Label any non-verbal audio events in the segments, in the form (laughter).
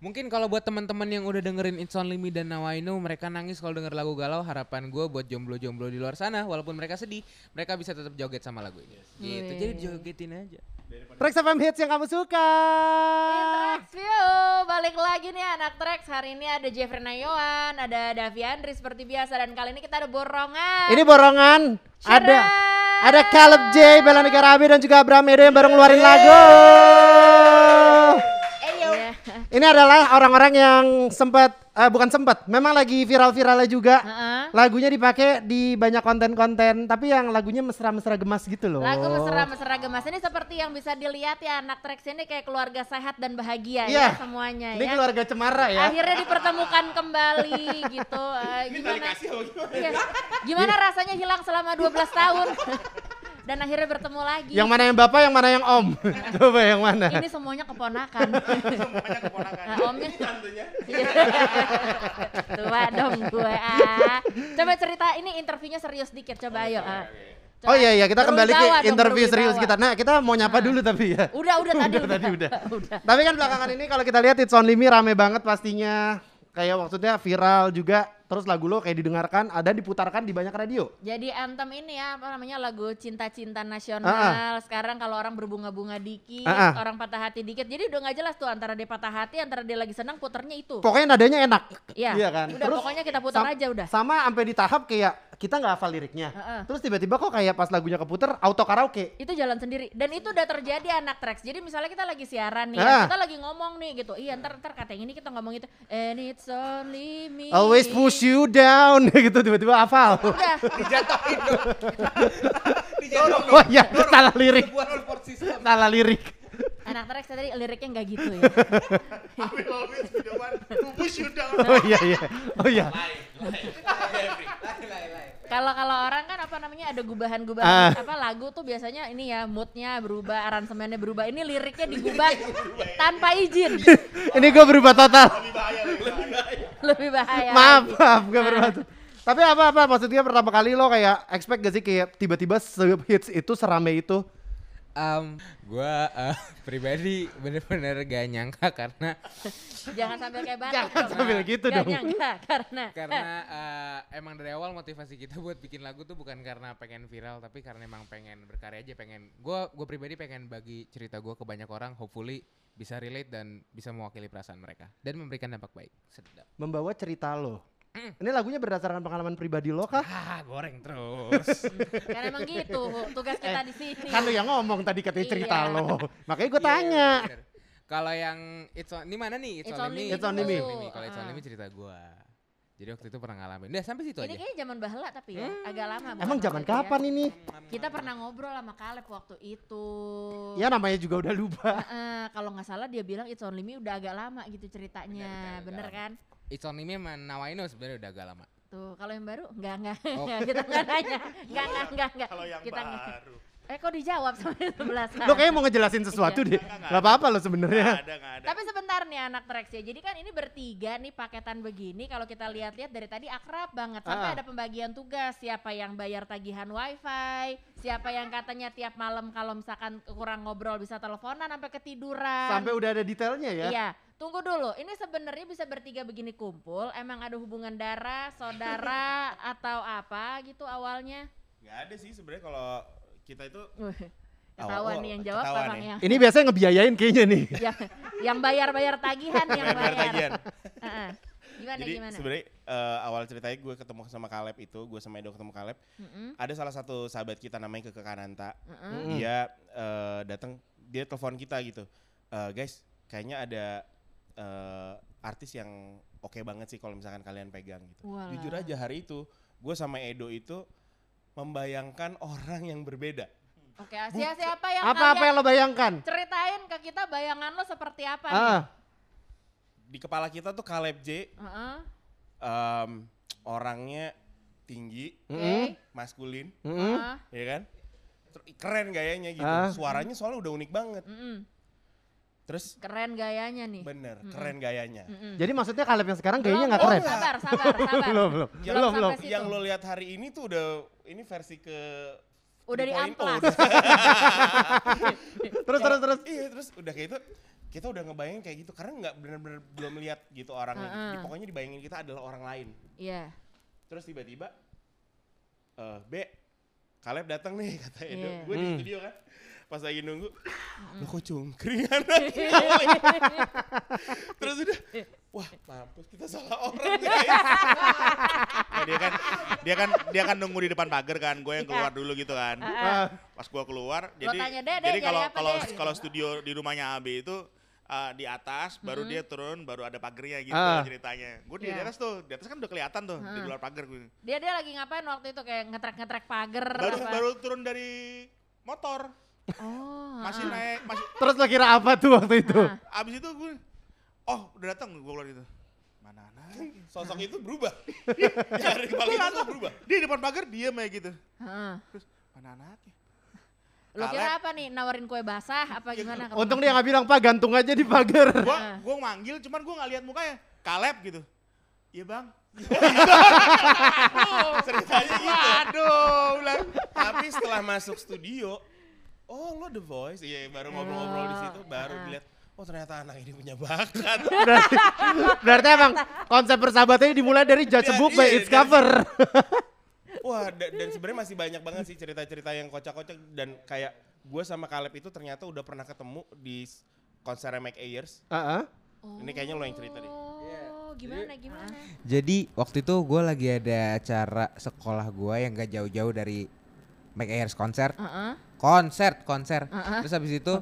Mungkin kalau buat teman-teman yang udah dengerin It's Only Me dan Now I Know, mereka nangis kalau denger lagu galau. Harapan gue buat jomblo-jomblo di luar sana, walaupun mereka sedih, mereka bisa tetap joget sama lagu ini. Gitu, jadi jogetin aja. Trax FM hits yang kamu suka. Trax View, balik lagi nih anak Trax. Hari ini ada Jeffrey Nayawan, ada Davi Andri seperti biasa dan kali ini kita ada borongan. Ini borongan. Ada ada Caleb J, Bella Negara Abi dan juga Abraham Edo yang baru ngeluarin lagu. Iya. (laughs) Ini adalah orang-orang yang sempat eh, bukan sempat, memang lagi viral-viralnya juga. Heeh. Lagunya dipakai di banyak konten-konten, tapi yang lagunya mesra-mesra gemas gitu loh. Lagu mesra-mesra gemas ini seperti yang bisa dilihat ya anak Trax ini kayak keluarga sehat dan bahagia Iya. ya semuanya Ini ya. keluarga cemara ya. Akhirnya dipertemukan kembali gitu. (laughs) Eh, gimana? Iya. Gimana rasanya hilang selama 12 tahun? (laughs) dan akhirnya bertemu lagi. Yang mana yang bapak, yang mana yang om? (laughs) Coba yang mana? Ini semuanya keponakan. (laughs) Semuanya keponakan. Nah, omnya Tantenya. (laughs) tua dong gue ah. Coba cerita ini interviewnya serius dikit coba ayo. ah. Coba. Oh iya iya kita kembali ke dong, interview serius kita. Nah kita mau nyapa dulu tapi ya. Udah udah tadi Udah, tadi udah. udah. Tapi kan belakangan ini kalau kita lihat It's Only Me rame banget pastinya. Kayak maksudnya viral juga. Terus lagu lo kayak didengarkan, ada diputarkan di banyak radio. Jadi anthem ini ya apa namanya lagu cinta-cinta nasional. Ah, Sekarang kalau orang berbunga-bunga dikit, ah. orang patah hati dikit. Jadi udah nggak jelas tuh antara dia patah hati, antara dia lagi senang puternya itu. Pokoknya nadanya enak. Iya. Iya kan? Udah pokoknya kita putar aja udah. Sama sampai di tahap kayak kita nggak hafal liriknya. Heeh. Terus tiba-tiba kok kayak pas lagunya keputer auto karaoke. itu jalan sendiri dan itu udah terjadi anak tracks jadi misalnya kita lagi siaran nih Ah. kita lagi ngomong nih gitu iya ntar ntar kata yang ini kita ngomong itu and it's only me Always push you down (laughs) gitu tiba-tiba hafal. udah Dijatuhin dong. (laughs) Dijatuhin. Oh iya, salah lirik. Salah lirik. anak tracks tadi liriknya nggak gitu ya I will always be the one to push you down. Oh iya iya. Oh iya. Kalau kalau orang kan apa namanya ada Ah. gubahan-gubahan apa lagu tuh biasanya ini ya moodnya berubah aransemennya berubah ini liriknya digubah tanpa izin (laughs) Ini gue berubah total. Lebih bahaya, lebih bahaya. lebih bahaya Maaf, lagi. maaf, gak berubah. Tapi apa-apa, maksudnya pertama kali lo kayak expect gak sih kayak tiba-tiba hits itu serame itu? Um, gue (laughs) pribadi bener-bener gak nyangka karena (laughs) jangan sambil kayak batuk Jangan dong. sambil gitu Nggak dong. nyangka, (laughs) karena karena eh, emang dari awal motivasi kita buat bikin lagu tuh bukan karena pengen viral tapi karena emang pengen berkarya aja pengen gue gue pribadi pengen bagi cerita gue ke banyak orang hopefully bisa relate dan bisa mewakili perasaan mereka dan memberikan dampak baik sedap Membawa cerita lo. Ini lagunya berdasarkan pengalaman pribadi lo kah? ah goreng terus (laughs) kan emang gitu tugas kita di sini Kan lo yang ngomong tadi katanya cerita Iya. lo. Makanya gue Iya, tanya. bener. kalau yang it's on, ini mana nih it's, It's only, Only me It's Only Me. It's Only Me. kalau it's only Ah. me cerita gue jadi waktu itu pernah ngalamin udah sampai situ ini aja kayaknya zaman bahla tapi ya agak lama Emang zaman ya. kapan ini? kita pernah ngobrol sama Kaleb waktu itu Ya namanya juga udah lupa. Heeh, kalau nggak salah dia bilang It's Only Me udah agak lama gitu ceritanya bener, kan it's only me sama Now I Know sebenarnya udah agak lama. Tuh kalau yang baru? Nggak nggak. Oh. (laughs) kita nggak nanya. Nggak nggak nggak nggak. Kalau yang kita baru. Eh kok dijawab sama sebelah Lo kayaknya mau ngejelasin sesuatu deh. Gak apa-apa lo sebenarnya. ada, nggak ada. Tapi sebentar nih anak Trax ya. Jadi kan ini bertiga nih paketan begini. Kalau kita lihat-lihat dari tadi akrab banget. Sampai Ah. ada pembagian tugas. Siapa yang bayar tagihan wifi. Siapa yang katanya tiap malam kalau misalkan kurang ngobrol bisa teleponan sampai ketiduran. Sampai udah ada detailnya ya. Iya. Tunggu dulu. Ini sebenarnya bisa bertiga begini kumpul. Emang ada hubungan darah, saudara (laughs) atau apa gitu awalnya? Nggak ada sih sebenarnya kalau kita itu (laughs) Ketahuan awal- nih yang jawab ya. yang Ini biasanya ngebiayain kayaknya nih. (laughs) yang yang bayar-bayar tagihan yang Bayar bayar. tagihan. (laughs) Heeh. Gimana Jadi gimana? sebenarnya eh, awal ceritanya gue ketemu sama Kaleb itu, gue sama Edo ketemu Kaleb. Mm-mm, Ada salah satu sahabat kita namanya Keke Kananta. mm-mm. Mm. Dia eh, datang, dia telepon kita gitu. "Eh, guys, kayaknya ada eh, artis yang oke banget sih kalau misalkan kalian pegang gitu. Walah. Jujur aja hari itu, gue sama Edo itu membayangkan orang yang berbeda. Oke, siapa siapa yang Apa-apa kalian yang lo bayangkan? ceritain ke kita bayangan lo seperti apa nih? Ah, Di kepala kita tuh Kaleb J, Heeh. em, orangnya tinggi, mm, maskulin, mm, Heeh. ya kan? Keren gayanya gitu. Ah. Suaranya soalnya udah unik banget. Mm-mm. Terus Keren gayanya nih. bener, keren gayanya. Mm-mm. Jadi maksudnya Kaleb yang sekarang kayaknya nggak keren. Sabar, sabar, (laughs) sabar. Belum, belum. Yang Belum, belum. Yang lo lihat hari ini tuh udah ini versi ke Udah di 3.0 amplas. (laughs) Terus, terus, terus. Iya, terus udah kayak itu kita udah ngebayangin kayak gitu karena nggak benar-benar belum lihat gitu orangnya. Heeh. Di- Pokoknya dibayangin kita adalah orang lain. Iya. Terus tiba-tiba eh B Kaleb datang nih (laughs) kata Edo. Iya. Gue di Hmm. studio kan. Pas lagi nunggu, lo kok cungkringan (laughs) Terus udah, wah mampus kita salah orang guys. Nah, dia kan dia kan dia kan nunggu di depan pagar kan, gue yang keluar dulu gitu kan. Ah, Pas gue keluar, Lo jadi tanya, "Dek, Dek, jadi kalau kalau Dek?" kalau studio di rumahnya AB itu uh, di atas, baru dia turun, baru ada pagarnya gitu Ah. ceritanya. Gue di Iya. atas tuh, di atas kan udah kelihatan tuh di Heeh. luar pagar gue. Dia dia lagi ngapain waktu itu kayak ngetrek-ngetrek pagar Baru apa? baru turun dari motor, Oh. masih ah. naik, masih. Terus lo kira apa tuh waktu itu? Ah. Abis itu gue, oh udah datang gue keluar itu. Mana anak? Sosok itu berubah. (laughs) Dari kepala itu berubah. Dia di depan pagar diem aja gitu. Heeh. Terus mana anaknya? Lo kira apa nih nawarin kue basah apa gimana? ke Untung dia nggak bilang pak gantung aja di pagar. Gua gua manggil cuman gua nggak lihat mukanya. Kaleb gitu. Iya bang. (laughs) Ceritanya gitu. Aduh, ulang. Tapi setelah masuk studio, oh lo The Voice, iya baru ngobrol-ngobrol di situ, baru Ah. dilihat, oh ternyata anak ini punya bakat. (laughs) berarti, berarti emang konsep persahabatannya dimulai dari Judge a Book by Iya, its dari- cover. (laughs) Wah, da- dan sebenarnya masih banyak banget sih cerita-cerita yang kocak-kocak dan kayak gue sama Caleb itu ternyata udah pernah ketemu di konser Mike Ayers. Heeh. Ini kayaknya lo yang cerita deh. Oh, gimana gimana? Jadi waktu itu gue lagi ada acara sekolah gue yang gak jauh-jauh dari Mike Ayers konser. Heeh. Konser, konser. Heeh. Terus habis itu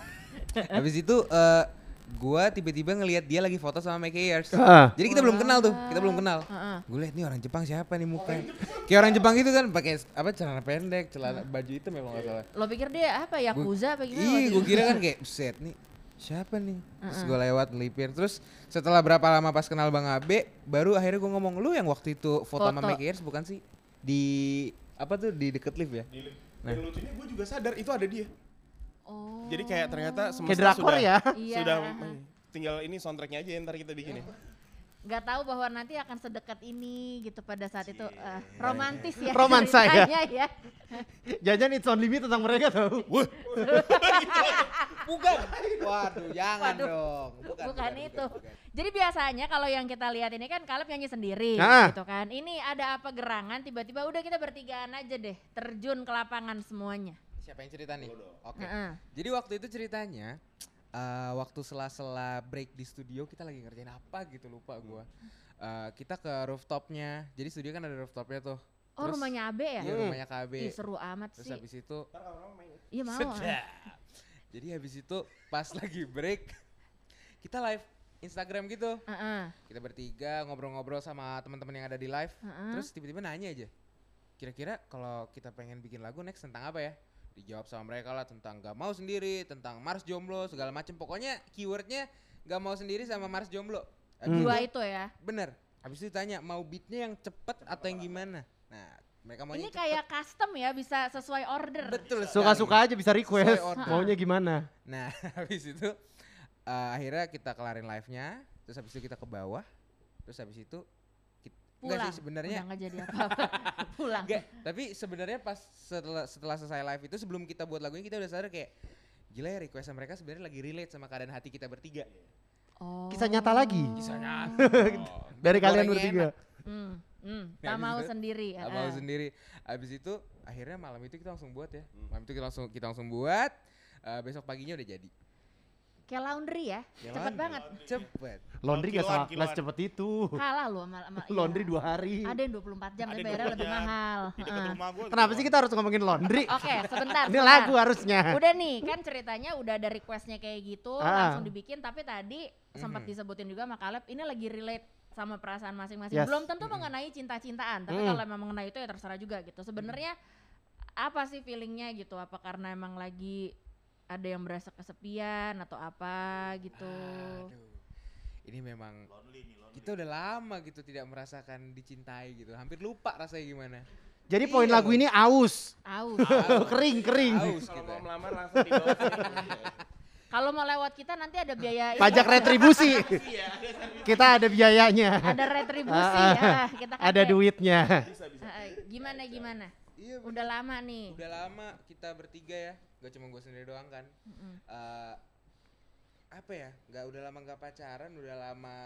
(laughs) habis itu eh gue tiba-tiba ngelihat dia lagi foto sama Mike Ayers. Heeh. Jadi kita belum kenal tuh, kita belum kenal. Heeh. Gue lihat nih orang Jepang siapa nih mukanya. Kayak orang Jepang gitu kan pakai apa celana pendek, celana baju itu memang gak salah. Lo pikir dia apa Yakuza apa gimana? Iya, gue kira kan (laughs) kayak set nih siapa nih? Terus gue lewat melipir. Terus setelah berapa lama pas kenal Bang Abe, baru akhirnya gue ngomong lu yang waktu itu foto, sama Foto. Mike Ayers bukan sih? Di apa tuh di deket lift ya? Dan lucunya gue juga sadar itu ada dia. Oh. Jadi kayak ternyata semesta sudah, ya. Iya. sudah tinggal ini soundtracknya aja ntar kita bikin ya. Gak tahu bahwa nanti akan sedekat ini gitu pada saat itu Eh, romantis ya Romansa ya. ya. Jajan It's Only Me tentang mereka. Wah, (laughs) Bukan. Waduh, jangan Waduh. dong. Bukan, itu. Jadi biasanya kalau yang kita lihat ini kan Kaleb nyanyi sendiri Ah. gitu kan. Ini ada apa gerangan tiba-tiba udah kita bertigaan aja deh terjun ke lapangan semuanya. Siapa yang cerita nih? Oke. Heeh. Jadi waktu itu ceritanya eh, waktu sela-sela break di studio kita lagi ngerjain apa gitu lupa gua. Eh, kita ke rooftopnya. Jadi studio kan ada rooftopnya tuh. Oh Terus- rumahnya Abe ya? Iya rumahnya KB. Ih seru amat Terus sih. habis itu Iya mau. Jadi habis itu pas (laughs) lagi break kita live Instagram gitu. Heeh. Kita bertiga ngobrol-ngobrol sama teman-teman yang ada di live. Heeh. Terus tiba-tiba nanya aja. Kira-kira kalau kita pengen bikin lagu next tentang apa ya? Dijawab sama mereka lah tentang gak mau sendiri, tentang Mars jomblo segala macem. Pokoknya keywordnya gak mau sendiri sama Mars jomblo. Habis Dua itu- itu ya. Bener. Habis itu ditanya mau beatnya yang cepet atau yang gimana? Nah mereka mau Ini kayak custom ya bisa sesuai order. betul. Suka-suka aja bisa request. Maunya gimana? Nah, (laughs) habis itu eh, akhirnya kita kelarin live-nya, terus habis itu kita ke bawah. Terus habis itu enggak Pulang. sih sebenarnya Udah nggak jadi apa-apa. (laughs) Pulang. enggak, tapi sebenarnya pas setelah setelah selesai live itu sebelum kita buat lagunya kita udah sadar kayak gila ya request mereka sebenarnya lagi relate sama keadaan hati kita bertiga. Oh. Kisah nyata lagi. Kisahnya (laughs) Dari kalian bertiga. Hmm, hmm, tak mau itu- sendiri. Gak ah. mau sendiri. Habis itu akhirnya malam itu kita langsung buat ya. Malam itu kita langsung kita langsung buat. eh, besok paginya udah jadi. Kayak laundry ya, Kayak cepet laundry. banget. Cepet. Laundry gak salah kelas cepet itu. Kalah lu sama, sama (laughs) iya. Laundry dua hari. Ada yang 24 jam Ada tapi yang bayarnya lebih 24 jam. mahal. Di dekat Heeh. rumah gua. Kenapa sih kita harus ngomongin laundry? (laughs) Oke, sebentar. Ini sebentar. lagu harusnya. Udah nih, kan ceritanya udah ada requestnya kayak gitu, Ah. langsung dibikin. Tapi tadi sempat disebutin juga sama Caleb, ini lagi relate sama perasaan masing-masing. Yes. Belum tentu mengenai cinta-cintaan, tapi Mm. kalau emang mengenai itu ya terserah juga gitu. Sebenarnya apa sih feelingnya gitu? Apa karena emang lagi ada yang berasa kesepian atau apa gitu? Aduh. Ini memang kita udah lama gitu tidak merasakan dicintai gitu. Hampir lupa rasanya gimana. Jadi poin Iya lagu loh. ini aus. Aus. (laughs) kering, kering. Aus kalau mau melamar langsung di bawah sini. (laughs) Kalau mau lewat kita nanti ada biaya (laughs) ini, Pajak retribusi. kita ada biayanya. ada retribusi ya. Kita Ada duitnya. ah, ah, gimana gimana? Iya, Udah lama nih. udah lama kita bertiga ya. Gak cuma gue sendiri doang kan. Mm-mm. Eh, apa ya? Nggak udah lama nggak pacaran, udah lama.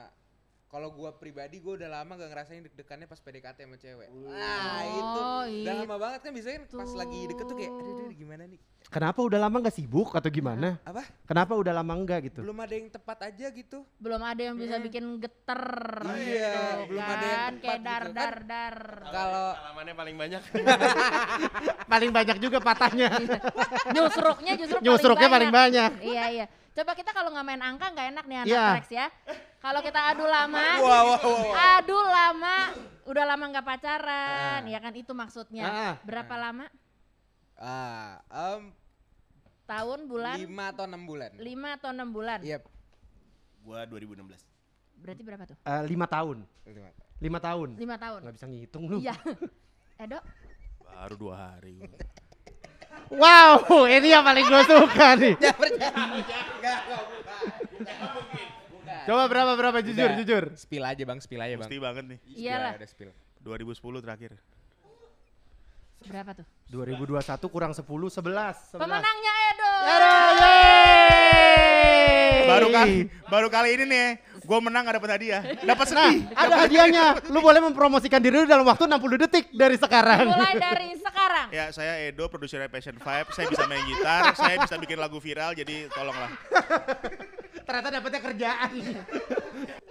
Kalau gua pribadi gua udah lama gak ngerasain deg-degannya pas PDKT sama cewek. Nah, itu Oh, udah lama banget kan biasanya kan pas lagi deket tuh kayak aduh, Itu. aduh gimana nih? Kenapa udah lama nggak sibuk atau gimana? Apa? Kenapa udah lama enggak gitu? Belum ada yang tepat aja gitu. Belum ada yang bisa bikin geter. Iya, gitu belum ada yang kan. tepat Kayak gitu. dar Kan dar dar. Kalau Pengalamannya paling banyak. (laughs) Paling banyak juga patahnya. Nyusruknya justru Nyusruknya paling banyak. Iya iya. Coba kita kalau nggak main angka nggak enak nih anak Iya. Trax ya. Kalau kita adu lama, Wah, wah, wah. adu lama, udah lama nggak pacaran, ya kan itu maksudnya. Ah. Berapa lama? ah, em, Tahun, bulan? lima atau enam bulan. Lima atau enam bulan? Iya, Gua 2016. Berarti berapa tuh? Eh, lima tahun. lima. Lima tahun. Lima tahun. Nggak bisa ngitung lu. Iya. (laughs) Edo, Baru dua hari. gua. Wow, ini yang paling gue suka nih. Coba berapa berapa jujur Udah, jujur. Spill aja bang, spill aja bang. Mesti banget nih. Iyalah. udah spill. 2010 terakhir. Berapa tuh? 2021 kurang 10 11. 11. Pemenangnya Edo. Yeay. Baru kali baru kali ini nih, gue menang gak dapat hadiah. Dapat Nah, sedih. ada hadiahnya. Lu boleh mempromosikan diri lu dalam waktu 60 detik dari sekarang. Mulai dari sekarang. Ya, saya Edo, produser Passion Vibe. Saya bisa main gitar, saya bisa bikin lagu viral, jadi tolonglah. Ternyata dapetnya kerjaan.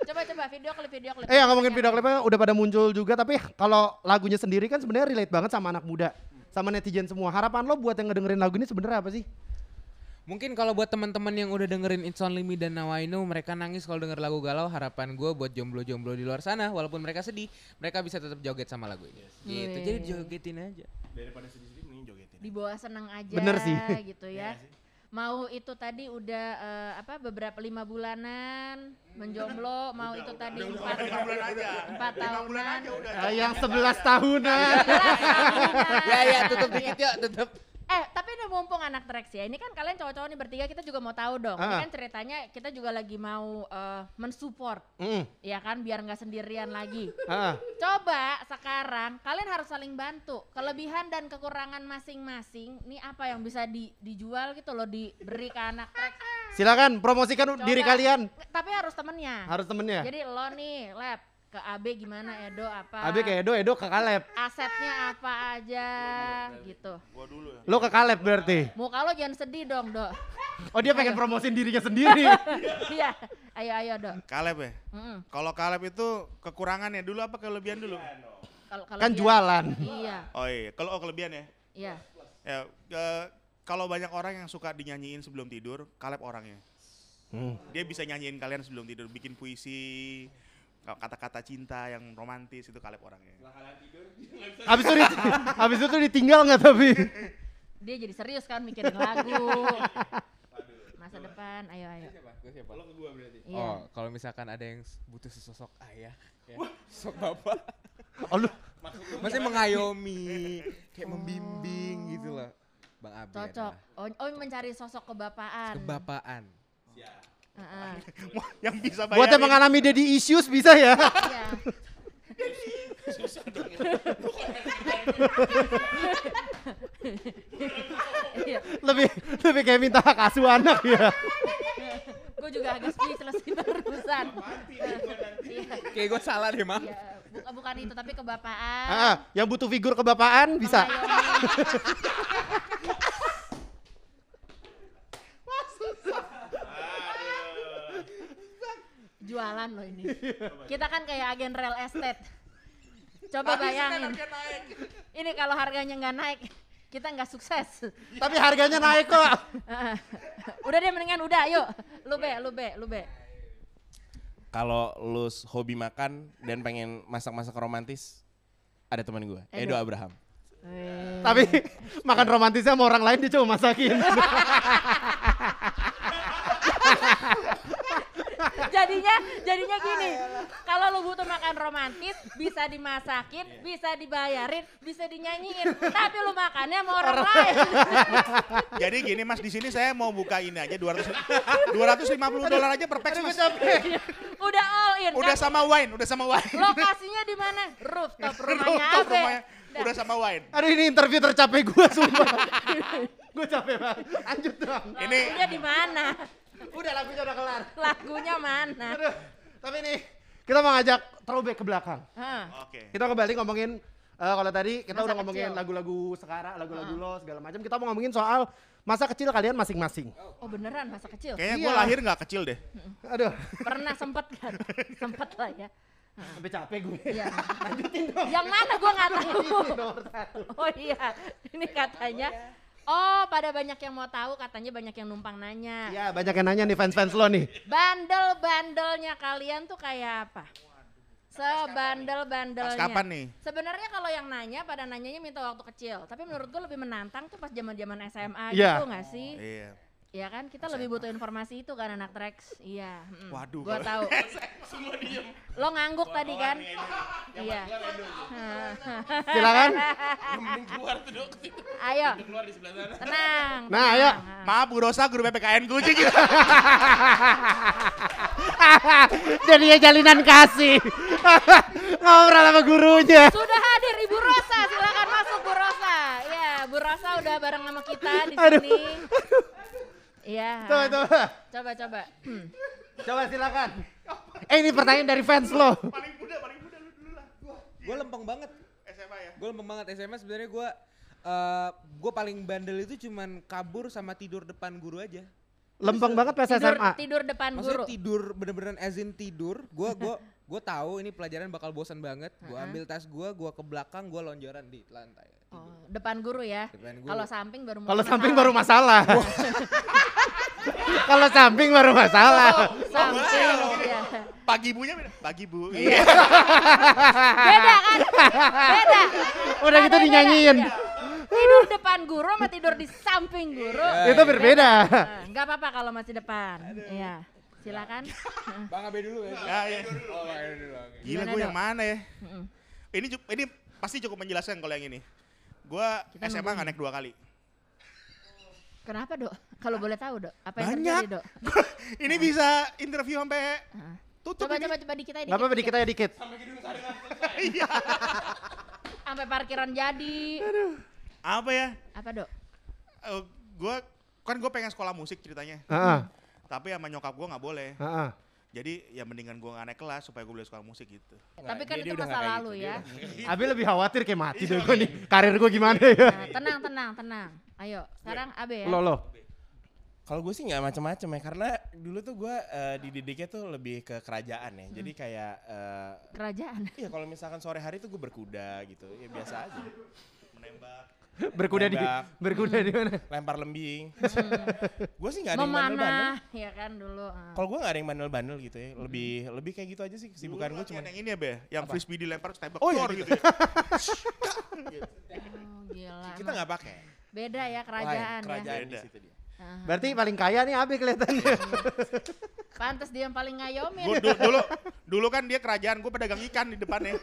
Coba coba video klip video klip. Eh yang ngomongin video klipnya udah pada muncul juga tapi kalau lagunya sendiri kan sebenarnya relate banget sama anak muda, sama netizen semua. Harapan lo buat yang ngedengerin lagu ini sebenarnya apa sih? Mungkin kalau buat teman-teman yang udah dengerin It's Only Me dan Now I Know, mereka nangis kalau denger lagu galau. Harapan gue buat jomblo-jomblo di luar sana, walaupun mereka sedih, mereka bisa tetap joget sama lagu ini. Gitu, Wih. jadi jogetin aja. Daripada sedih-sedih mending jogetin. Di bawah senang aja. Bener sih. Gitu ya. Mau itu tadi udah eh, apa beberapa lima bulanan menjomblo, mau itu tadi empat Lima bulan aja. (laughs) empat bulan tahunan. aja udah. Eh, yang 11 tahunan. (laughs) ya ya tutup dikit yuk, tutup. Eh, tapi ini mumpung anak Trax ya. Ini kan kalian cowok-cowok nih bertiga kita juga mau tahu dong. Ini Ah. kan ceritanya kita juga lagi mau eh, mensupport Mm, ya kan biar nggak sendirian lagi. ah. Coba sekarang kalian harus saling bantu. Kelebihan dan kekurangan masing-masing. Ini apa yang bisa di- dijual gitu loh diberi ke anak Trax. Silakan promosikan Coba. diri kalian. Tapi harus temennya. Harus temennya. Jadi lo nih, Lab, ke AB gimana Edo apa? Abi ke Edo, Edo ke Kaleb. Asetnya apa aja gitu. Gua dulu ya. Lo ke Kaleb berarti. Muka lo jangan sedih dong, Dok. Oh dia pengen promosin dirinya sendiri. (laughs) Iya. ayo ayo, Dok. Kaleb ya? Mm-mm. Kalau Kaleb itu kekurangannya dulu apa kelebihan dulu? Kalau kalau kan dia- jualan. Iya, Oh iya, kalau oh, kelebihan ya. iya. Ya, eh, kalau banyak orang yang suka dinyanyiin sebelum tidur, Kaleb orangnya. Hmm. Dia bisa nyanyiin kalian sebelum tidur, bikin puisi, kata-kata cinta yang romantis itu Kaleb orangnya. (laughs) Habis itu habis itu ditinggal nggak tapi? Dia jadi serius kan mikirin lagu. Masa depan, ayo ayo. Siapa? Gue siapa? Kalau ke gua berarti. Iya. Oh, kalau misalkan ada yang butuh sesosok ayah, ya, sosok bapak, Oh lu masih mengayomi, kayak membimbing gitu loh. Bang Abi Cocok. adalah Oh, oh mencari sosok kebapaan. kebapaan. Heeh. (laughs) yang bisa buat yang bayarin. mengalami daddy issues bisa ya. Iya. Iya. lebih lebih kayak minta hak asuh anak ya. Gue juga agak speechless sih barusan. Iya. Kayak gue salah deh, Mang. Iya, bukan bukan itu tapi kebapaan. Ah, yang butuh figur kebapaan bisa. Jualan loh ini. Kita kan kayak agen real estate. Coba bayangin. Ini kalau harganya nggak naik, kita nggak sukses. Tapi harganya naik kok. Heeh. (laughs) udah deh mendingan udah, yuk. Lu be, lu be, lu be. Kalau lu s- hobi makan dan pengen masak-masak romantis, ada teman gue, Edo. Edo Abraham. Weh. Tapi (laughs) makan romantisnya sama orang lain dia cuma masakin. (laughs) jadinya jadinya gini kalau lu butuh makan romantis bisa dimasakin bisa dibayarin bisa dinyanyiin tapi lu makannya sama orang lain (laughs) Jadi gini Mas, di sini saya mau buka ini aja 200 250 dolar aja per pax Mas. udah all in Udah kan? sama wine, udah sama wine. lokasinya di mana rooftop (laughs) rumahnya Rooftop rumahnya. Udah sama wine. Aduh ini interview tercapek gue sumpah. (laughs) gue capek banget. Lanjut dong. Ini di mana Udah lagunya udah kelar. Lagunya mana? Aduh. Tapi nih, kita mau ngajak throwback ke belakang. Oke. Kita kembali ngomongin eh, kalau tadi kita Masa udah ngomongin kecil. lagu-lagu sekarang, lagu-lagu Heeh. lo segala macam. Kita mau ngomongin soal masa kecil kalian masing-masing. Oh beneran masa kecil? Kayaknya gue Iya. lahir nggak kecil deh. Aduh, Pernah sempet kan? (laughs) sempet lah ya. sampai capek gue. Iya. Yang mana gua nggak tahu. Oh iya, ini katanya. Oh, pada banyak yang mau tahu, katanya banyak yang numpang nanya. Iya, banyak yang nanya nih fans-fans lo nih. Bandel-bandelnya kalian tuh kayak apa? Sebandel-bandelnya. Pas kapan nih? Sebenarnya kalau yang nanya pada nanyanya minta waktu kecil, tapi menurut gue lebih menantang tuh pas zaman-zaman SMA Iya. gitu nggak sih? Iya. Iya kan kita lebih butuh informasi itu kan anak Trax. Iya. mm. Waduh, Gua tahu. (laughs) Semua diem. Lo ngangguk tadi kan? Iya. (laughs) Silakan. Keluar tuh dok. Ayo, Keluar di sebelah sana. tenang. Nah, ayo. Maaf Bu Rosa, guru PPKN gue (laughs) gitu. Jadinya jalinan kasih. Ngobrol sama gurunya. Sudah hadir Ibu Rosa, silakan masuk Bu Rosa. Iya, Bu Rosa udah bareng sama kita di Aduh. sini. Iya. Coba, coba. Coba coba. Hmm. Coba silakan. Eh ini pertanyaan dari fans lo. paling muda, paling muda lu dulu lah. Gue lempeng banget. SMA ya. Gue lempeng banget SMA sebenarnya gue eh gue paling bandel itu cuman kabur sama tidur depan guru aja. Lempeng banget pas Tidur, SMA. tidur depan Maksudnya guru. tidur bener-beneran as in tidur. Gue gue gue tahu ini pelajaran bakal bosan banget. Gue ambil tas gue, gue ke belakang, gue lonjoran di lantai. Oh, depan guru ya. Depan guru. Kalau samping baru Kalau masalah. samping baru masalah. (laughs) Kalau samping baru masalah. samping. iya. Pagi bunya beda. Pagi bu. (laughs) Beda kan? Beda. Udah gitu dinyanyiin. beda, iya. Tidur depan guru sama tidur di samping guru. Itu berbeda. Nah, Nggak apa-apa kalau masih depan. Iya. Silakan. (laughs) Bang Abe dulu ya. Ya, ya. Oh, Bang Abe dulu. oke. Gila Gimana, gue yang mana ya? Mm-mm. Ini ini pasti cukup menjelaskan kalau yang ini. Gue SMA nggak naik dua kali. Kenapa dok? Kalau boleh tahu dok, apa yang Banyak. terjadi dok? (laughs) ini bisa interview sampai Ah. tutup Coba ini. coba coba dikit aja. Gak apa-apa dikit aja dikit. Sampai (laughs) parkiran jadi. Apa ya? Apa dok? Eh, gue kan gue pengen sekolah musik ceritanya. Heeh. Tapi sama nyokap gue nggak boleh. Heeh. Jadi ya mendingan gue nggak naik kelas supaya gue boleh sekolah musik gitu. Tapi kan dia- itu dia masa lalu gitu, ya. Abi lebih khawatir kayak mati deh gue nih. Karir gue gimana ya? Nah, tenang tenang tenang. Ayo, sekarang Abe ya. Lo lo. Kalau gue sih nggak macam-macam ya karena dulu tuh gue eh, dididiknya tuh lebih ke kerajaan ya. Jadi kayak eh, Kerajaan. iya kalau misalkan sore hari tuh gue berkuda gitu. Ya biasa aja. Menembak. Berkuda di berkuda di mana? Lempar lembing. gue sih nggak ada yang bandel-bandel. Ya kan dulu. ah. Kalau gue nggak ada yang bandel-bandel gitu ya. Lebih lebih kayak gitu aja sih kesibukan gue cuma. yang ini ya be, yang Apa? frisbee dilempar terus tembak Oh, iya, gitu. gitu. ya. (laughs) Oh, gila. Kita nggak pakai. Beda ya kerajaan, kerajaan ya. di situ dia. Berarti paling kaya nih Abi kelihatannya. Pantes dia yang paling ngayomin. Gua du- dulu dulu kan dia kerajaan, gue pedagang ikan di depannya.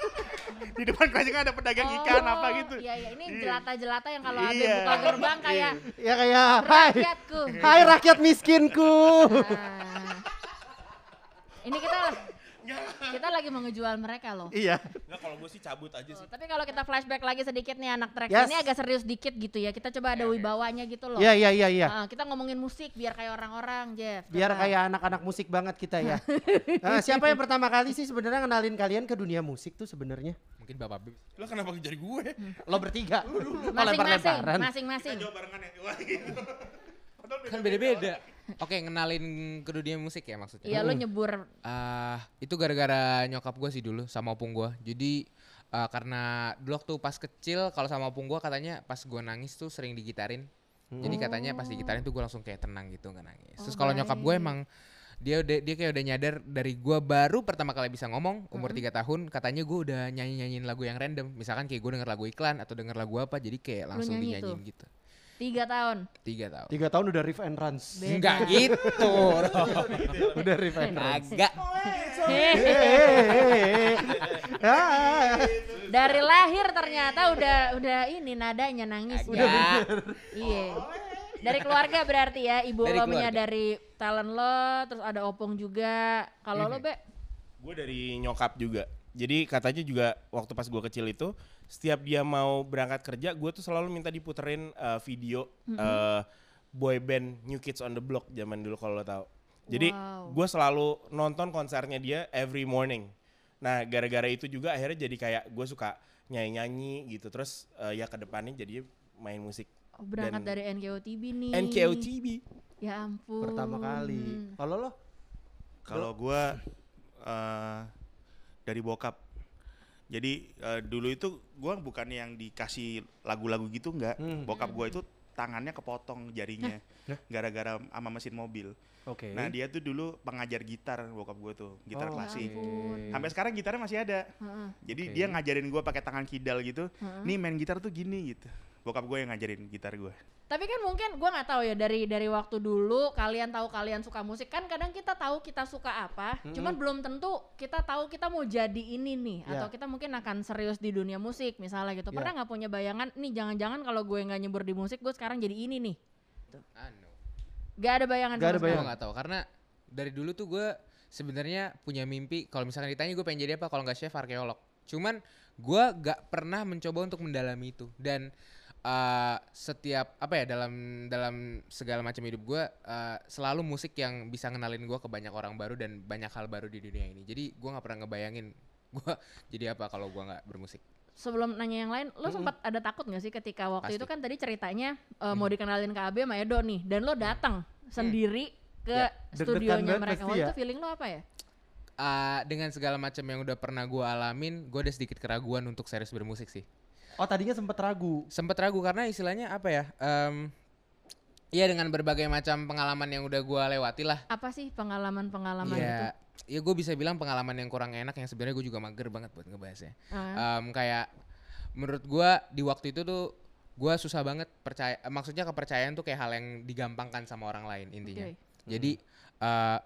di depan kerajaan ada pedagang ikan Oh, apa gitu. Iya, iya. Ini Iya. jelata-jelata yang kalau Iya. buka gerbang kayak ya kayak hai. rakyatku. Hai rakyat miskinku. Ah. Ini kita kita lagi mau ngejual mereka loh. iya. Nggak kalau gue sih cabut aja Tuh, sih. tapi kalau kita flashback lagi sedikit nih anak track Yes. ini agak serius dikit gitu ya. Kita coba ada wibawanya gitu loh. Iya iya iya iya. Ah, kita ngomongin musik biar kayak orang-orang, Jeff. Biar Coba. kayak anak-anak musik banget kita ya. (laughs) Eh, siapa yang pertama kali sih sebenarnya kenalin kalian ke dunia musik tuh sebenarnya? Mungkin Bapak Abe. Lo kenapa jadi gue? Lo bertiga. Lo masing-masing, masing-masing. Jawab barengan ya. (laughs) Kan beda-beda. Oke, ngenalin ke dunia musik ya maksudnya. Iya, lo nyebur Ah, itu gara-gara nyokap gue sih dulu sama opung gue. Jadi ah, karena dulu waktu pas kecil kalau sama opung gue katanya pas gue nangis tuh sering digitarin. Jadi katanya pas digitarin tuh gue langsung kayak tenang gitu nggak nangis. Terus Oh, kalau nyokap gue emang dia udah dia kayak udah nyadar dari gue baru pertama kali bisa ngomong umur tiga tahun katanya gue udah nyanyi nyanyiin lagu yang random misalkan kayak gue denger lagu iklan atau denger lagu apa jadi kayak langsung nyanyi dinyanyiin gitu tiga tahun. tiga tahun Tiga tahun udah riff and runs. Beda. enggak gitu (laughs) udah riff and runs. agak Hehehe. Dari lahir ternyata udah udah ini nadanya nangis ya. agak Iya. Dari keluarga berarti ya, ibu Dari lo keluarga. menyadari talent lo, terus ada opung juga. Kalau lo be, Gue dari nyokap juga. Jadi katanya juga waktu pas gue kecil itu setiap dia mau berangkat kerja, gue tuh selalu minta diputerin eh, video eh, boy band New Kids on the Block zaman dulu kalau lo tahu. Jadi Wow. gue selalu nonton konsernya dia every morning. Nah gara-gara itu juga akhirnya jadi kayak gue suka nyanyi-nyanyi gitu. Terus eh, ya ke depannya jadi main musik. Oh, berangkat Dan- dari NKOTB nih. NKOTB. Ya ampun. Pertama kali. Hmm. Kalau lo? Kalau gua eh, dari bokap. Jadi eh, dulu itu gua bukan yang dikasih lagu-lagu gitu enggak. Hmm. Bokap gua itu tangannya kepotong jarinya gara-gara sama mesin mobil. Oke. Nah, dia tuh dulu pengajar gitar bokap gua tuh, gitar Oh, klasik. ampun. Sampai sekarang gitarnya masih ada. Heeh. Jadi Oke. dia ngajarin gua pakai tangan kidal gitu. Heeh. Nih main gitar tuh gini gitu. Bokap gue yang ngajarin gitar gua. Tapi kan mungkin gua nggak tahu ya dari dari waktu dulu kalian tahu kalian suka musik kan kadang kita tahu kita suka apa, cuman belum tentu kita tahu kita mau jadi ini nih Ya. atau kita mungkin akan serius di dunia musik misalnya gitu. Pernah nggak punya bayangan nih jangan-jangan kalau gue nggak nyebur di musik gue sekarang jadi ini nih. Anu. Gak ada bayangan Gak ada sekali. Gue nggak tahu karena dari dulu tuh gue sebenarnya punya mimpi kalau misalkan ditanya gue pengen jadi apa kalau nggak chef arkeolog. Cuman gue gak pernah mencoba untuk mendalami itu dan eh, setiap apa ya dalam dalam segala macam hidup gue eh, selalu musik yang bisa ngenalin gue ke banyak orang baru dan banyak hal baru di dunia ini. Jadi gue nggak pernah ngebayangin gue (laughs) jadi apa kalau gue nggak bermusik. Sebelum nanya yang lain, lo sempat ada takut gak sih ketika waktu Pasti. itu kan tadi ceritanya eh, mau dikenalin ke Abe sama Edo nih, dan lo datang sendiri ke Ya, studionya mereka. Waktu ya. itu feeling lo apa ya? Eh, dengan segala macam yang udah pernah gue alamin, gue ada sedikit keraguan untuk serius bermusik sih. Oh tadinya sempet ragu. sempet ragu karena istilahnya apa ya em ya dengan berbagai macam pengalaman yang udah gua lewati lah Apa sih pengalaman-pengalaman itu? ya ya gue bisa bilang pengalaman yang kurang enak yang sebenarnya gue juga mager banget buat ngebahasnya Ah. Em, kayak menurut gua di waktu itu tuh gua susah banget percaya maksudnya kepercayaan tuh kayak hal yang digampangkan sama orang lain intinya Oke. jadi eh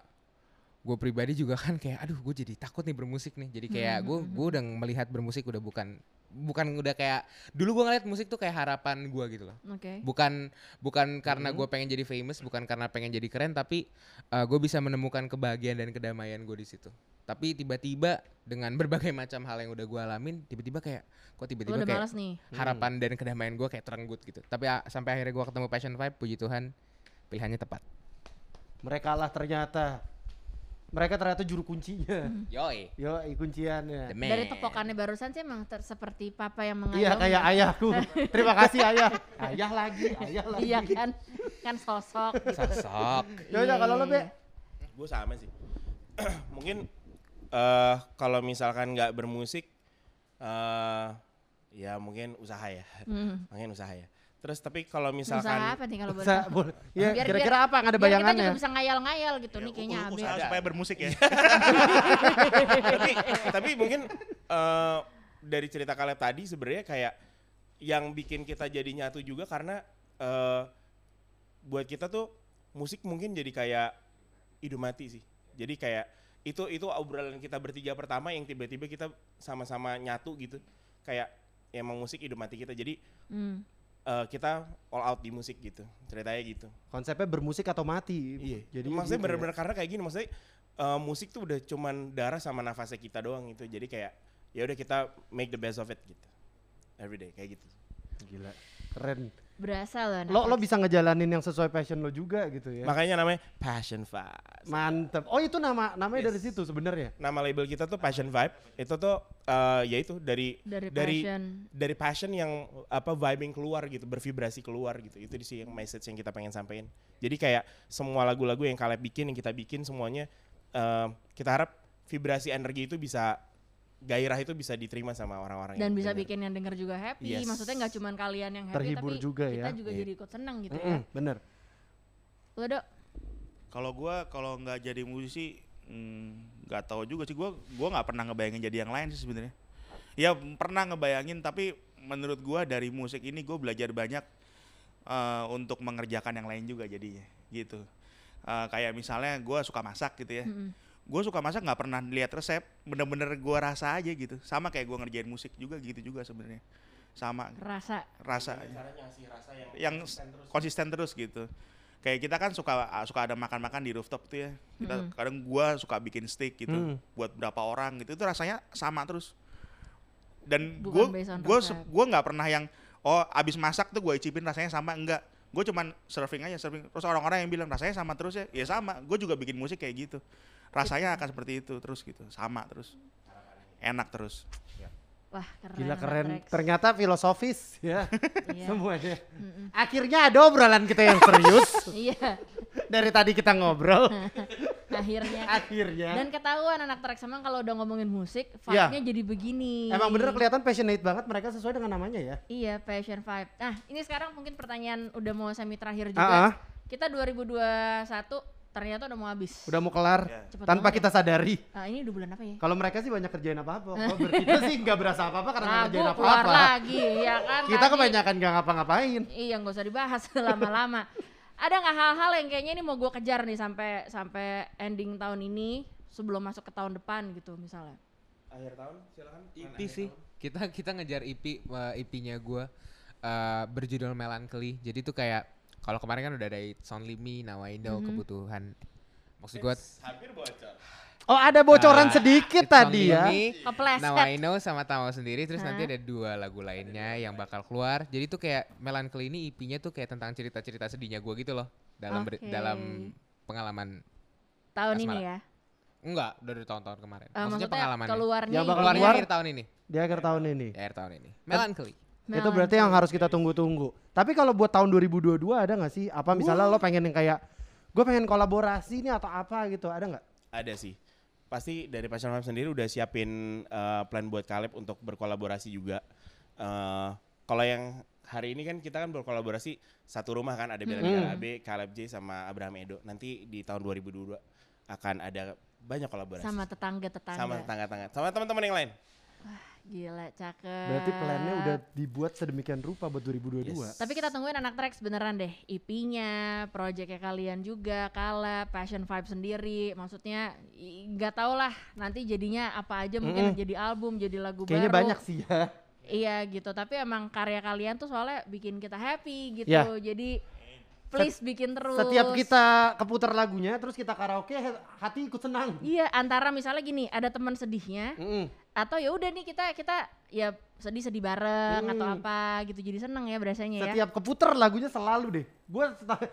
gue pribadi juga kan kayak aduh gue jadi takut nih bermusik nih jadi kayak gue gue udah melihat bermusik udah bukan bukan udah kayak dulu gue ngeliat musik tuh kayak harapan gue gitu loh Oke. bukan bukan karena gue pengen jadi famous bukan karena pengen jadi keren tapi gue bisa menemukan kebahagiaan dan kedamaian gue di situ tapi tiba-tiba dengan (laughs) berbagai macam hal yang udah gue alamin tiba-tiba kayak kok tiba-tiba kayak malas nih. harapan dan kedamaian gue kayak terenggut gitu tapi ah, sampai akhirnya gue ketemu passion vibe puji Tuhan pilihannya tepat Mereka lah ternyata. Mereka ternyata juru kuncinya. yoi Yo, kunciannya. Dari tepokannya barusan sih emang ter- seperti papa yang mengayomi. Iya kayak ayahku. (laughs) Terima kasih ayah. Ayah lagi, ayah lagi. Iya kan, kan sosok. gitu. sosok Ya udah kalau lo be. Gue sama sih. (clears throat) Mungkin eh kalau misalkan nggak bermusik, eh ya mungkin usaha ya. Hmm. Mungkin usaha ya. Terus tapi kalau Usaha misalkan apa nih kalau boleh tahu? boleh. Ya, Biar- kira-kira apa nggak ada Biar kita bayangannya? juga bisa ngayal-ngayal gitu nih kayaknya U- usaha Ada. supaya bermusik ya. (laughs) tapi tapi mungkin eh dari cerita Kaleb tadi sebenarnya kayak yang bikin kita jadi nyatu juga karena eh buat kita tuh musik mungkin jadi kayak hidup mati sih. Jadi kayak itu itu obrolan kita bertiga pertama yang tiba-tiba kita sama-sama nyatu gitu. Kayak ya emang musik hidup mati kita. Jadi Hmm. Eh, kita all out di musik gitu. Ceritanya gitu. Konsepnya bermusik atau mati. Iya. Jadi maksudnya gitu ya. bener-bener karena kayak gini maksudnya eh, musik tuh udah cuman darah sama nafasnya kita doang gitu. Jadi kayak ya udah kita make the best of it gitu. Every day kayak gitu. Gila. Keren. Berasa loh. Lo lo bisa ngejalanin yang sesuai passion lo juga gitu ya. Makanya namanya Passion Fast. Mantep. Oh itu nama namanya dari Yes. situ sebenarnya. Nama label kita tuh Passion Vibe. Itu tuh eh, ya itu dari dari dari passion. dari passion yang apa vibing keluar gitu, bervibrasi keluar gitu. Itu sih yang message yang kita pengen sampaikan. Jadi kayak semua lagu-lagu yang kalian bikin, yang kita bikin semuanya eh, kita harap vibrasi energi itu bisa gairah itu bisa diterima sama orang-orang dan yang bisa denger. bikin yang denger juga happy. Yes. Maksudnya nggak cuman kalian yang happy Terhibur tapi juga kita ya. juga Iya. jadi ikut senang gitu Mm-mm, ya. bener. Lo dok, Kalau gua kalau nggak jadi musisi mm, nggak tahu juga sih gua gua nggak pernah ngebayangin jadi yang lain sih sebenarnya. Ya pernah ngebayangin tapi menurut gua dari musik ini gua belajar banyak eh, untuk mengerjakan yang lain juga jadinya gitu. Eh, kayak misalnya gua suka masak gitu ya. Mm-mm. Gue suka masak nggak pernah lihat resep, bener-bener gua rasa aja gitu. Sama kayak gua ngerjain musik juga gitu juga sebenarnya. Sama rasa rasa aja Caranya ngasih rasa yang yang konsisten terus gitu. Kayak kita kan suka suka ada makan-makan di rooftop tuh ya. Kita Mm-mm. kadang gua suka bikin steak gitu Mm. buat berapa orang gitu. Itu rasanya sama terus. Dan resep. se- gua nggak pernah yang oh abis masak tuh gua icipin rasanya sama enggak. gue cuman surfing aja surfing terus orang-orang yang bilang rasanya sama terus ya ya sama gue juga bikin musik kayak gitu rasanya akan seperti itu terus gitu sama terus enak terus Wah keren. Gila keren. Rex. Ternyata filosofis ya (laughs) Iya. semuanya. Akhirnya ada obrolan kita yang serius. (laughs) Iya, Dari tadi kita ngobrol. (laughs) akhirnya. Akhirnya. Dan ketahuan anak trek emang kalau udah ngomongin musik, Iya. vibe-nya jadi begini. Emang bener kelihatan passionate banget mereka sesuai dengan namanya ya. Iya, passion vibe. Nah, ini sekarang mungkin pertanyaan udah mau semi terakhir Ah, juga. ah. Kita 2021 ternyata udah mau habis. Udah mau kelar Ya. Cepet tanpa banget kita sadari. Ah, ini udah bulan apa ya? Kalau mereka sih banyak kerjain apa-apa. Kalau kita sih nggak berasa apa-apa karena nggak Lagu kerjain keluar apa-apa. lagi, ya kan? Kita Tadi- kebanyakan nggak ngapa-ngapain. Iya, nggak usah dibahas (laughs) lama-lama. Ada nggak hal-hal yang kayaknya ini mau gue kejar nih sampai sampai ending tahun ini sebelum masuk ke tahun depan gitu misalnya? Akhir tahun silakan. EP sih. Kita kita ngejar EP uh, EP-nya gua uh, berjudul Melancholy. Jadi tuh kayak kalau kemarin kan udah ada Sound Limi, Now I Know, kebutuhan. Maksud gua Hampir bocor. Oh ada bocoran uh, sedikit It's Only tadi ya. Me, Kepleset. Now I Know sama Tawa sendiri terus nanti Hah? ada dua lagu lainnya yang bakal keluar. Jadi tuh kayak Melancholy ini EP-nya tuh kayak tentang cerita-cerita sedihnya gua gitu loh dalam Oke. dalam pengalaman Tahun ini Asmara. ya. enggak dari tahun-tahun kemarin. Eh, maksudnya, pengalaman keluarnya Yang bakal ini keluar akhir tahun ini. Di akhir tahun ini. Di akhir tahun ini. Melancholy. Itu berarti yang harus kita tunggu-tunggu. Tapi kalau buat tahun 2022 ada nggak sih? Apa misalnya lo pengen yang kayak gue pengen kolaborasi nih atau apa gitu? Ada nggak? Ada sih. Pasti dari Passion Farm sendiri udah siapin eh, plan buat Caleb untuk berkolaborasi juga. Eh, kalau yang hari ini kan kita kan berkolaborasi satu rumah kan ada Bella Hmm. AB, Caleb J sama Abraham Edo. Nanti di tahun 2022 akan ada banyak kolaborasi sama tetangga-tetangga. sama tetangga-tetangga sama teman-teman yang lain. Gila, cakep. Berarti plannya udah dibuat sedemikian rupa buat 2022. Yes. Tapi kita tungguin anak Trax beneran deh. EP-nya, projectnya kalian juga, Kala, Passion Vibe sendiri. Maksudnya nggak tau lah nanti jadinya apa aja mungkin Mm-mm. jadi album, jadi lagu Kayaknya baru. banyak sih ya. Iya gitu, tapi emang karya kalian tuh soalnya bikin kita happy gitu. Ya. Jadi please bikin terus. Setiap kita keputar lagunya, terus kita karaoke, hati ikut senang. Iya, antara misalnya gini, ada teman sedihnya Mm-mm. Atau ya udah nih kita kita ya sedih-sedih bareng atau Hmm. apa gitu. Jadi seneng ya berasanya ya. Setiap keputar lagunya selalu deh. Gue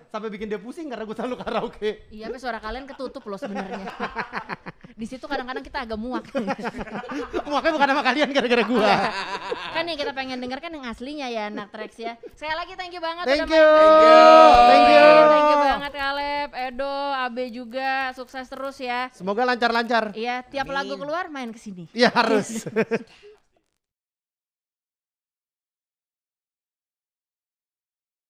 sampai bikin dia pusing karena gue selalu karaoke. Iya, tapi suara kalian ketutup loh sebenarnya. (laughs) Di situ kadang-kadang kita agak muak. (laughs) Makanya bukan sama kalian gara-gara gue. kan yang kita pengen denger kan yang aslinya ya anak Trax ya. Sekali lagi thank you banget Thank udah you. main. Thank you. Thank you banget Kaleb, Edo, Abe juga. Sukses terus ya. Semoga lancar-lancar. Iya, tiap lagu keluar main ke sini. Iya harus. (laughs)